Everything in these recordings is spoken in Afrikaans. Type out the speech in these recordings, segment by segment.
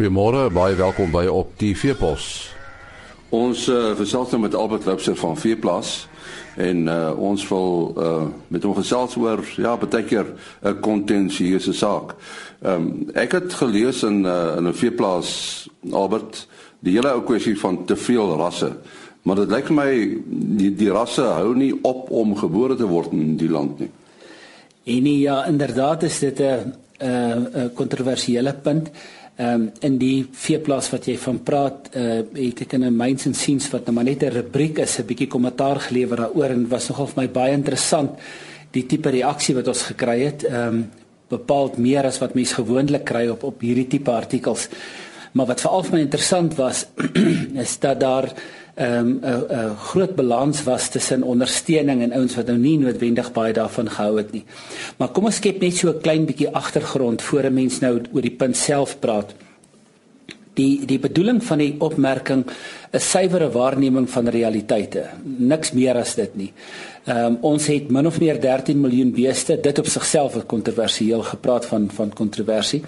Goeiemôre, baie welkom by op die Veepos. Ons uh, gesels nou met Albert Lipser van Veeplaas en uh, ons wil uh, met hom gesels oor ja, baie keer 'n kontensieuse saak. Ehm um, ek het gelees in uh, in 'n veeplaas Albert die hele ou kwessie van te veel rasse. Maar dit lyk my die, die rasse hou nie op om gebore te word in die land nie. En nie, ja, inderdaad is dit 'n 'n kontroversiële punt. Ehm um, in die veeplaas wat jy van praat, uh het ek in 'n myns en siens wat nou maar net 'n rubriek is, 'n bietjie kommentaar gelewer daaroor en was nogal vir my baie interessant die tipe reaksie wat ons gekry het. Ehm um, bepaald meer as wat mense gewoonlik kry op op hierdie tipe artikels. Maar wat veral vir my interessant was, is dat daar ehm um, 'n 'n groot balans was tussen ondersteuning en ouens wat nou nie noodwendig baie daarvan gehou het nie. Maar kom ons skep net so 'n klein bietjie agtergrond voor 'n mens nou oor die punt self praat. Die die bedoeling van die opmerking is suiwere waarneming van realiteite. Niks meer as dit nie. Ehm um, ons het min of meer 13 miljoen beeste. Dit op sigself is kontroversieel gepraat van van kontroversie.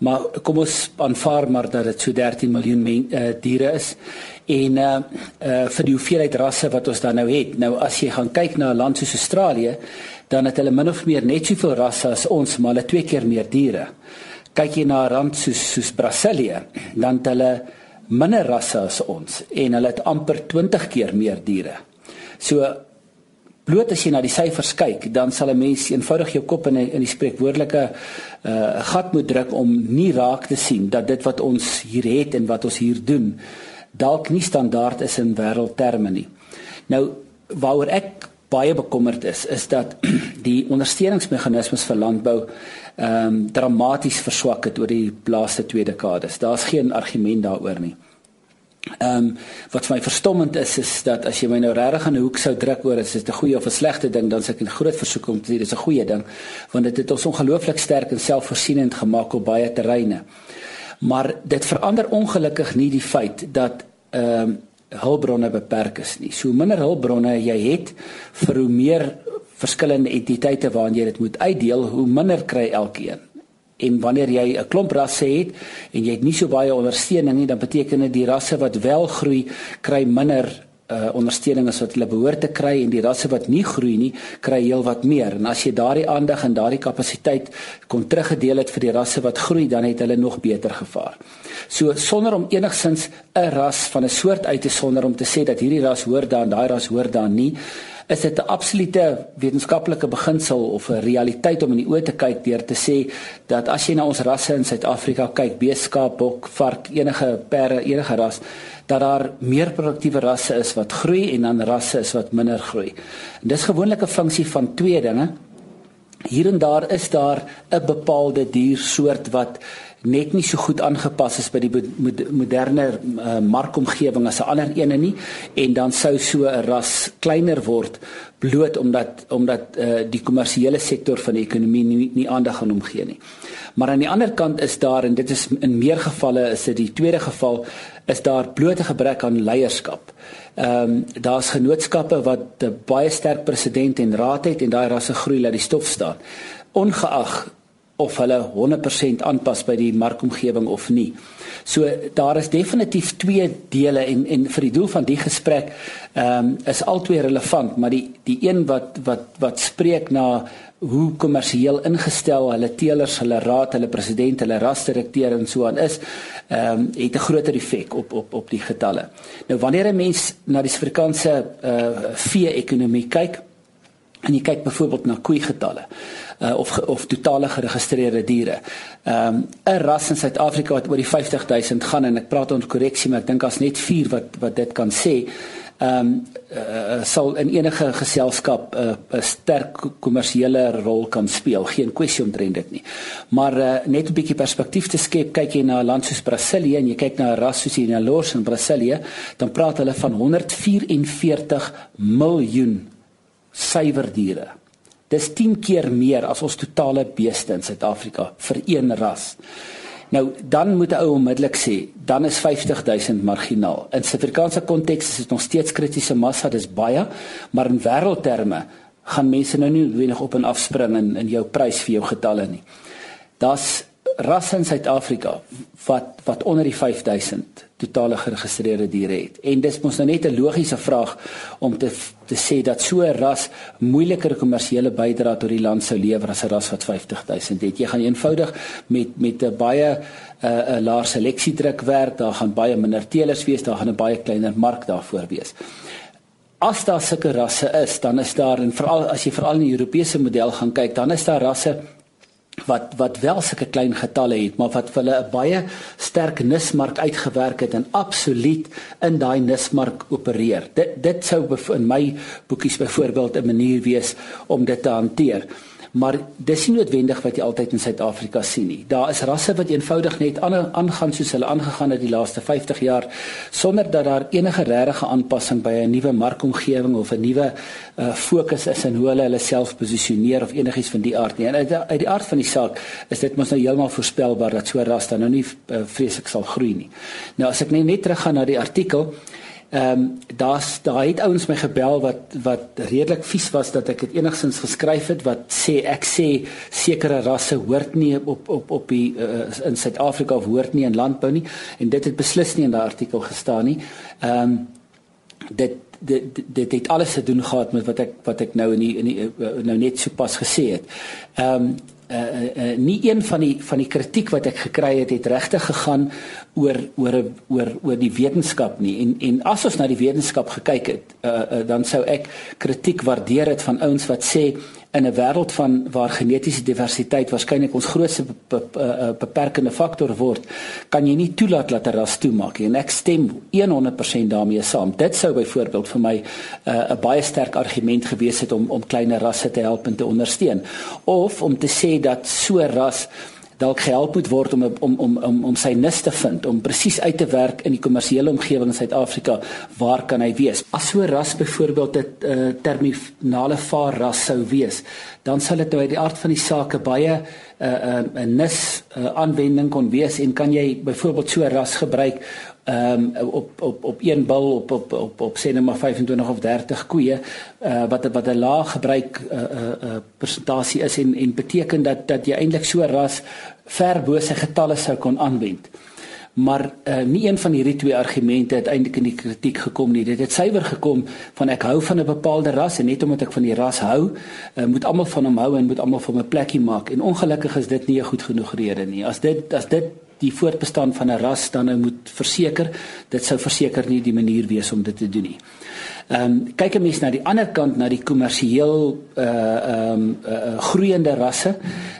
Maar kom ons aanvaar maar dat dit so 13 miljoen uh, diere is en uh uh vir die hoeveelheid rasse wat ons dan nou het. Nou as jy gaan kyk na 'n land soos Australië, dan het hulle min of meer net soveel rasse as ons, maar hulle twee keer meer diere. Kyk jy na 'n land soos soos Brasilië, dan het hulle minder rasse as ons en hulle het amper 20 keer meer diere. So bloot as jy na die syfers kyk, dan sal 'n mens eenvoudig jou kop in die, in die spreekwoordelike uh gat moet druk om nie raak te sien dat dit wat ons hier het en wat ons hier doen dalk nie standaard is in wêreldterme nie. Nou waaroor ek baie bekommerd is, is dat die ondersteuningsmeganismes vir landbou ehm um, dramaties verswak het oor die laaste twee dekades. Daar's geen argument daaroor nie. Ehm um, wat vir my verstommend is is dat as jy my nou regtig in 'n hoek sou druk oor is dit 'n goeie of 'n slegte ding dan sê ek 'n groot versoek om te sê dis 'n goeie ding want dit het ons ongelooflik sterk en selfvoorsienend gemaak op baie terreine. Maar dit verander ongelukkig nie die feit dat ehm um, hulpbronne beperk is nie. So minder hulpbronne jy het vir hoe meer verskillende entiteite waaraan jy dit moet uitdeel, hoe minder kry elkeen. En wanneer jy 'n klomp rasse het en jy het nie so baie ondersteuning nie, dan beteken dit die rasse wat wel groei, kry minder uh ondersteuning as wat hulle behoort te kry en die rasse wat nie groei nie kry heel wat meer. En as jy daardie aandag en daardie kapasiteit kon teruggedeel het vir die rasse wat groei, dan het hulle nog beter gevaar. So sonder om enigsins 'n ras van 'n soort uit te sonder om te sê dat hierdie ras hoort daar en daai ras hoort daar nie, is dit 'n absolute wetenskaplike beginsel of 'n realiteit om in die oë te kyk deur te sê dat as jy na ons rasse in Suid-Afrika kyk, beeskaap, bok, vark, enige perde, enige ras, dat daar meer produktiewe rasse is wat groei en dan rasse is wat minder groei. En dis gewoonlik 'n funksie van twee dinge. Hier en daar is daar 'n bepaalde diersoort wat net nie so goed aangepas is by die moderne uh, markomgewing as 'n ander ene nie en dan sou so 'n ras kleiner word bloot omdat omdat uh, die kommersiële sektor van die ekonomie nie, nie aandag aan hom gee nie. Maar aan die ander kant is daar en dit is in meer gevalle is dit die tweede geval is daar blote gebrek aan leierskap. Ehm um, daar's genootskappe wat 'n baie sterk president en raad het en daai rasse groei laat die stof staan. Ongeag of hulle 100% aanpas by die markomgewing of nie. So daar is definitief twee dele en en vir die doel van die gesprek ehm um, is albei relevant, maar die die een wat wat wat spreek na hoe kommersieel ingestel hulle teelers, hulle raad, hulle president, hulle rasdirekteur en so aan is, ehm um, het 'n groter effek op op op die getalle. Nou wanneer 'n mens na die Suid-Afrikaanse uh vee-ekonomie kyk, en jy kyk byvoorbeeld na koei getalle uh, of of totale geregistreerde diere. Ehm um, 'n ras in Suid-Afrika wat oor die 50000 gaan en ek praat onder korreksie maar ek dink as net 4 wat wat dit kan sê. Ehm um, uh, sal in enige geselskap 'n uh, sterk kommersiële rol kan speel, geen kwessie omtrent dit nie. Maar uh, net 'n bietjie perspektief te skep, kyk jy na 'n land soos Brasilië en jy kyk na 'n ras soos die Nelores in Brasilië, dan praat hulle van 144 miljoen suiwerdiere. Dis 10 keer meer as ons totale beeste in Suid-Afrika vir een ras. Nou dan moet 'n ou onmiddellik sê, dan is 50000 marginaal. In Suid-Afrikaanse konteks is dit nog steeds kritiese massa, dis baie, maar in wêreldterme gaan mense nou nie wenig op en af spring in in jou prys vir jou getalle nie. Daar's rasse in Suid-Afrika wat wat onder die 5000 totale geregistreerde diere het. En dis mos nou net 'n logiese vraag om te te sê dat so 'n ras moeiliker kommersiële bydrae tot die land sou lewer as 'n ras wat 50000 het. Jy gaan eenvoudig met met 'n baie 'n uh, 'n laer seleksiedruk werk, daar gaan baie minder teelers wees, daar gaan 'n baie kleiner mark daarvoor wees. As daar sulke rasse is, dan is daar en veral as jy veral in die Europese model gaan kyk, dan is daar rasse wat wat wel sulke klein getalle het, maar wat hulle 'n baie sterk nismark uitgewerk het en absoluut in daai nismark opereer. Dit dit sou in my boekies byvoorbeeld 'n manier wees om dit te hanteer maar dis nie noodwendig wat jy altyd in Suid-Afrika sien nie. Daar is rasse wat eenvoudig net aangaan soos hulle aangegaan het die laaste 50 jaar sonder dat daar enige regte aanpassing by 'n nuwe markomgewing of 'n nuwe uh, fokus is in hoe hulle hulle self posisioneer of enigiets van die aard nie. En uit, uit die aard van die saak is dit mos nou heeltemal voorspelbaar dat so 'n ras dan nou nie uh, vreeslik sal groei nie. Nou as ek net net teruggaan na die artikel Ehm um, daar's daar het ouens my gebel wat wat redelik vies was dat ek dit enigsins geskryf het wat sê ek sê sekere rasse hoort nie op op op die uh, in Suid-Afrika of hoort nie in landbou nie en dit het beslis nie in daardie artikel gestaan nie. Ehm um, dit dit dit het alles te doen gehad met wat ek wat ek nou in die, in die uh, nou net sopas gesê het. Ehm um, uh, uh, nie een van die van die kritiek wat ek gekry het het regtig gegaan oor oor oor oor die wetenskap nie en en as ons na die wetenskap gekyk het uh, uh, dan sou ek kritiek waardeer het van ouens wat sê in 'n wêreld van waar genetiese diversiteit waarskynlik ons grootste be, be, be, eh, beperkende faktor word, kan jy nie toelaat dat 'n ras toemaak nie. En ek stem 100% daarmee saam. Dit sou byvoorbeeld vir my 'n uh, baie sterk argument gewees het om om kleiner rasse te help en te ondersteun of om te sê dat so ras dalk gehelp moet word om om om om om sy nis te vind om presies uit te werk in die kommersiële omgewing in Suid-Afrika waar kan hy wees? As so ras byvoorbeeld 'n uh, terminale vaar ras sou wees dan sal dit nou uit die aard van die saak baie 'n uh, 'n uh, nis uh, aanwending kon wees en kan jy byvoorbeeld so 'n ras gebruik um, op op op een bil op op op op sê net maar 25 of 30 koeie uh, wat wat 'n lae gebruik uh, uh, uh, persentasie is en en beteken dat dat jy eintlik so ras ver bo se getalle sou kon aanwend. Maar uh, nie een van hierdie twee argumente het eintlik in die kritiek gekom nie. Dit het suiwer gekom van ek hou van 'n bepaalde ras en net omdat ek van die ras hou, uh, moet almal van hom hou en moet almal vir my plekkie maak. En ongelukkig is dit nie 'n goed genoeg rede nie. As dit as dit die voortbestaan van 'n ras dan nou moet verseker, dit sou verseker nie die manier wees om dit te doen nie. Ehm um, kyk 'n mens na die ander kant na die kommersieel uh ehm um, uh, groeiende rasse,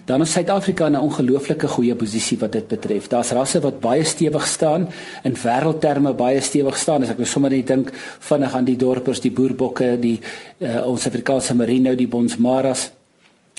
dan is Suid-Afrika in 'n ongelooflike goeie posisie wat dit betref. Daar's rasse wat baie stewig staan in wêreldterme baie stewig staan. As ek nou sommer net dink vinnig aan die dorpers, die boerbokke, die uh, ons Afrikaanse merino, die bonsmaras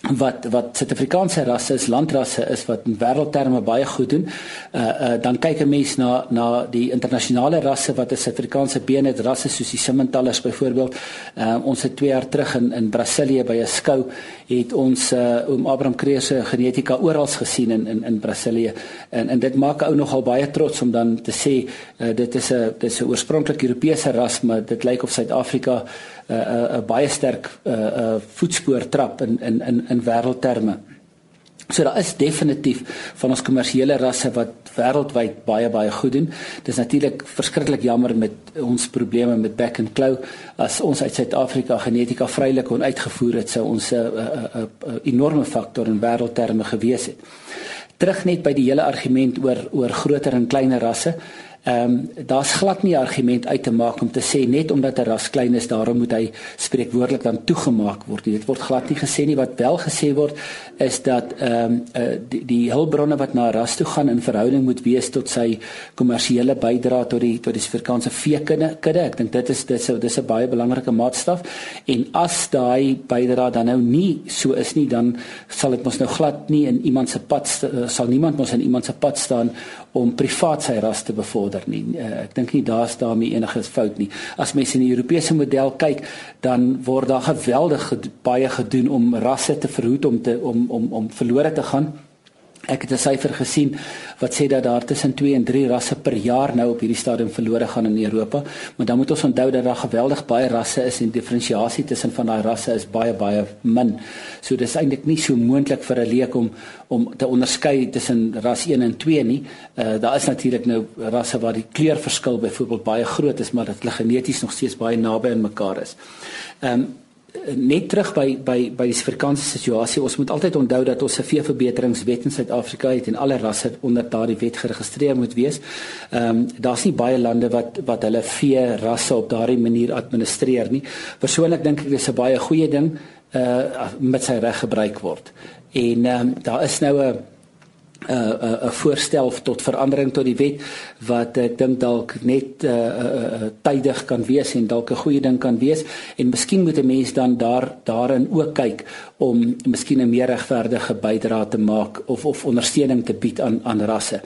wat wat Suid-Afrikaanse rasse is, landrasse is wat in wêreldterme baie goed doen. Uh uh dan kyk 'n mens na na die internasionale rasse wat 'n Suid-Afrikaanse been het, rasse soos die Simmentallers byvoorbeeld. Uh ons het 2 jaar terug in in Brasilië by 'n skou het ons uh oom Abraham Kreer se genetika oral gesien in in in Brasilië. En en dit maak 'n ou nogal baie trots om dan te sê uh dit is 'n dit is 'n oorspronklik Europese ras, maar dit lyk of Suid-Afrika 'n uh, 'n uh, uh, baie sterk 'n uh, uh, voetspoor trap in in in in wêreldterme. So daar is definitief van ons kommersiële rasse wat wêreldwyd baie baie goed doen. Dis natuurlik verskriklik jammer met ons probleme met back and claw as ons uit Suid-Afrika genetika vrylik kon uitgevoer het sou ons 'n enorme faktor in wêreldterme gewees het. Terug net by die hele argument oor oor groter en kleiner rasse. Ehm um, daar's glad nie argument uit te maak om te sê net omdat 'n ras klein is, daarom moet hy spreekwoordelik dan toegemaak word. Dit word glad nie gesê nie wat wel gesê word is dat ehm um, uh, die, die hulpbronne wat na 'n ras toe gaan in verhouding moet wees tot sy kommersiële bydrae tot die tot die Suid-Afrikaanse veekudde. Ek dink dit is dit sou dis 'n baie belangrike maatstaf en as daai bydrae dan nou nie so is nie, dan sal dit mos nou glad nie in iemand se pad sal niemand mos in iemand se pad staan om privaat sy ras te bevorder nie. Uh, ek dink nie daar's daarmee enige fout nie. As mense in die Europese model kyk, dan word daar geweldig baie gedoen om rasse te verhoed om te om om om verlore te gaan. Ek het 'n syfer gesien wat sê dat daar tussen 2 en 3 rasse per jaar nou op hierdie stadium verlore gaan in Europa, maar dan moet ons onthou dat daar geweldig baie rasse is en diferensiasie tussen van daai rasse is baie baie min. So dis eintlik nie so moontlik vir 'n leek om om te onderskei tussen ras 1 en 2 nie. Uh daar is natuurlik nou rasse waar die kleurverskil byvoorbeeld baie groot is, maar dat hulle geneties nog steeds baie naby aan mekaar is. Ehm um, net terug by by by die Suid-Afrikaanse situasie. Ons moet altyd onthou dat ons 'n veeverbeteringswet in Suid-Afrika het en alle rasse onder daardie wet geregistreer moet wees. Ehm um, daar's nie baie lande wat wat hulle vee rasse op daardie manier administreer nie. Persoonlik dink ek dis 'n baie goeie ding uh met sy reg gebruik word. En ehm um, daar is nou 'n 'n uh, 'n uh, uh, voorstel tot verandering tot die wet wat ek dink dalk net uh, uh, tydig kan wees en dalk 'n goeie ding kan wees en miskien moet 'n mens dan daar daarin ook kyk om miskien 'n meer regverdige bydrae te maak of of ondersteuning te bied aan aan rasse.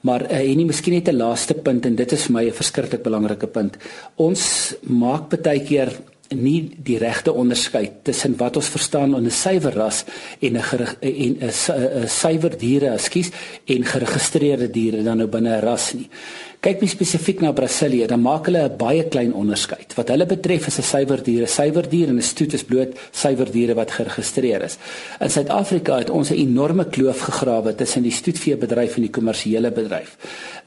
Maar uh, en nie miskien net 'n laaste punt en dit is vir my 'n verskriklik belangrike punt. Ons maak baie keer nie die regte onderskeid tussen wat ons verstaan onder suiwer ras en 'n en 'n suiwer diere, ekskuus, en geregistreerde diere dan nou binne 'n ras nie. Kyk mens spesifiek na Brasilië, dan maak hulle 'n baie klein onderskeid. Wat hulle betref is 'n suiwerdier, 'n suiwerdier en 'n stoet is bloot suiwerdiere wat geregistreer is. In Suid-Afrika het ons 'n enorme kloof gegrawe tussen die stoetveebedryf en die kommersiële bedryf.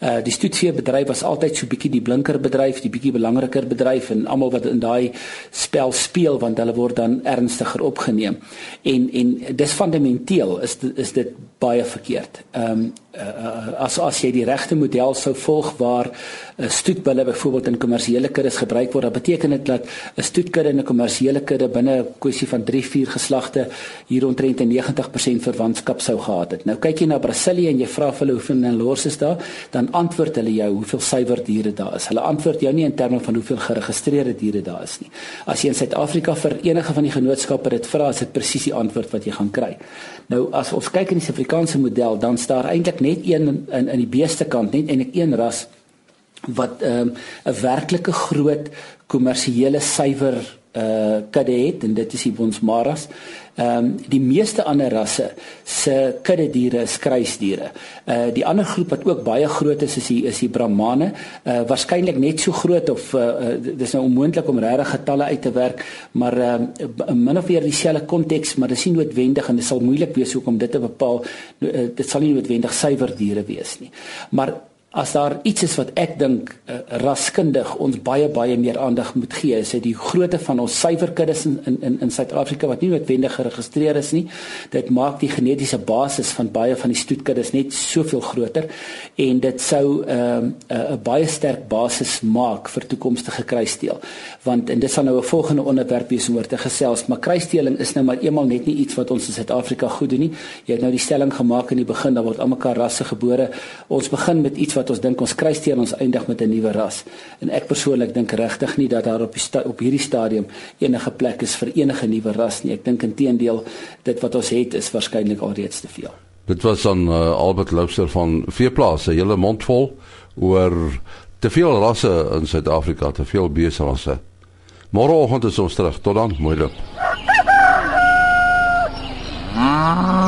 Uh die stoetveebedryf was altyd so bietjie die blinker bedryf, die bietjie belangriker bedryf en almal wat in daai spel speel want hulle word dan ernstiger opgeneem. En en dis fundamenteel is dit, is dit baie verkeerd. Ehm um, uh, as as jy die regte model sou volg waar 'n stoetbulle byvoorbeeld in kommersiële kuddes gebruik word, dan beteken dit dat 'n stoetkudde en 'n kommersiële kudde binne 'n kwessie van 3-4 geslagte hier omtrent 90% verwantskap sou gehad het. Nou kyk jy na Brasilië en jy vra vir hulle hoeveel Nelors is daar, dan antwoord hulle jou hoeveel suiwer diere daar is. Hulle antwoord jou nie in terme van hoeveel geregistreerde diere daar is nie. As jy in Suid-Afrika vir enige van die genootskappe dit vra, is dit presies die antwoord wat jy gaan kry. Nou as ons kyk in die Suid-Afrikaanse model, dan staar er eintlik net een in in die beeste kant, net eintlik een ras wat ehm, 'n um, werklike groot kommersiële suiwer uh eh, kudde het en dit is die bonsmaras. Ehm um, die meeste ander rasse se kudde diere is kruisdiere. Uh die ander groep wat ook baie groot is is die is die brahmane, eh, uh waarskynlik net so groot of uh, uh dis nou onmoontlik om regtig getalle uit te werk, maar ehm uh, min of meer dieselfde konteks, maar dis nie noodwendig en dit sal moeilik wees hoekom dit te bepaal. Uh, dit sal nie noodwendig suiwer diere wees nie. Maar as daar iets is wat ek dink uh, raskundig ons baie baie meer aandag moet gee, is dit die grootte van ons suiwerkuddes in in in Suid-Afrika wat nie noodwendig geregistreer is nie. Dit maak die genetiese basis van baie van die stoetkuddes net soveel groter en dit sou ehm, eh, 'n uh, 'n uh, baie sterk basis maak vir toekomstige kruissteel. Want en dit sal nou 'n volgende onderwerp wees om oor te gesels, maar kruissteeling is nou maar eenmal net nie iets wat ons in Suid-Afrika goed doen nie. Jy het nou die stelling gemaak in die begin dat word almekaar rasse gebore. Ons begin met iets wat dat ons dink ons kruisteen ons eindig met 'n nuwe ras. En ek persoonlik dink regtig nie dat daar op die op hierdie stadium enige plek is vir enige nuwe ras nie. Ek dink inteendeel dit wat ons het is waarskynlik alreeds te veel. Dit was dan uh, Albert Loubser van Veeplaas, 'n hele mond vol oor te veel rasse in Suid-Afrika, te veel beesrasse. Môreoggend is ons terug. Tot dan, mooi loop. Ah.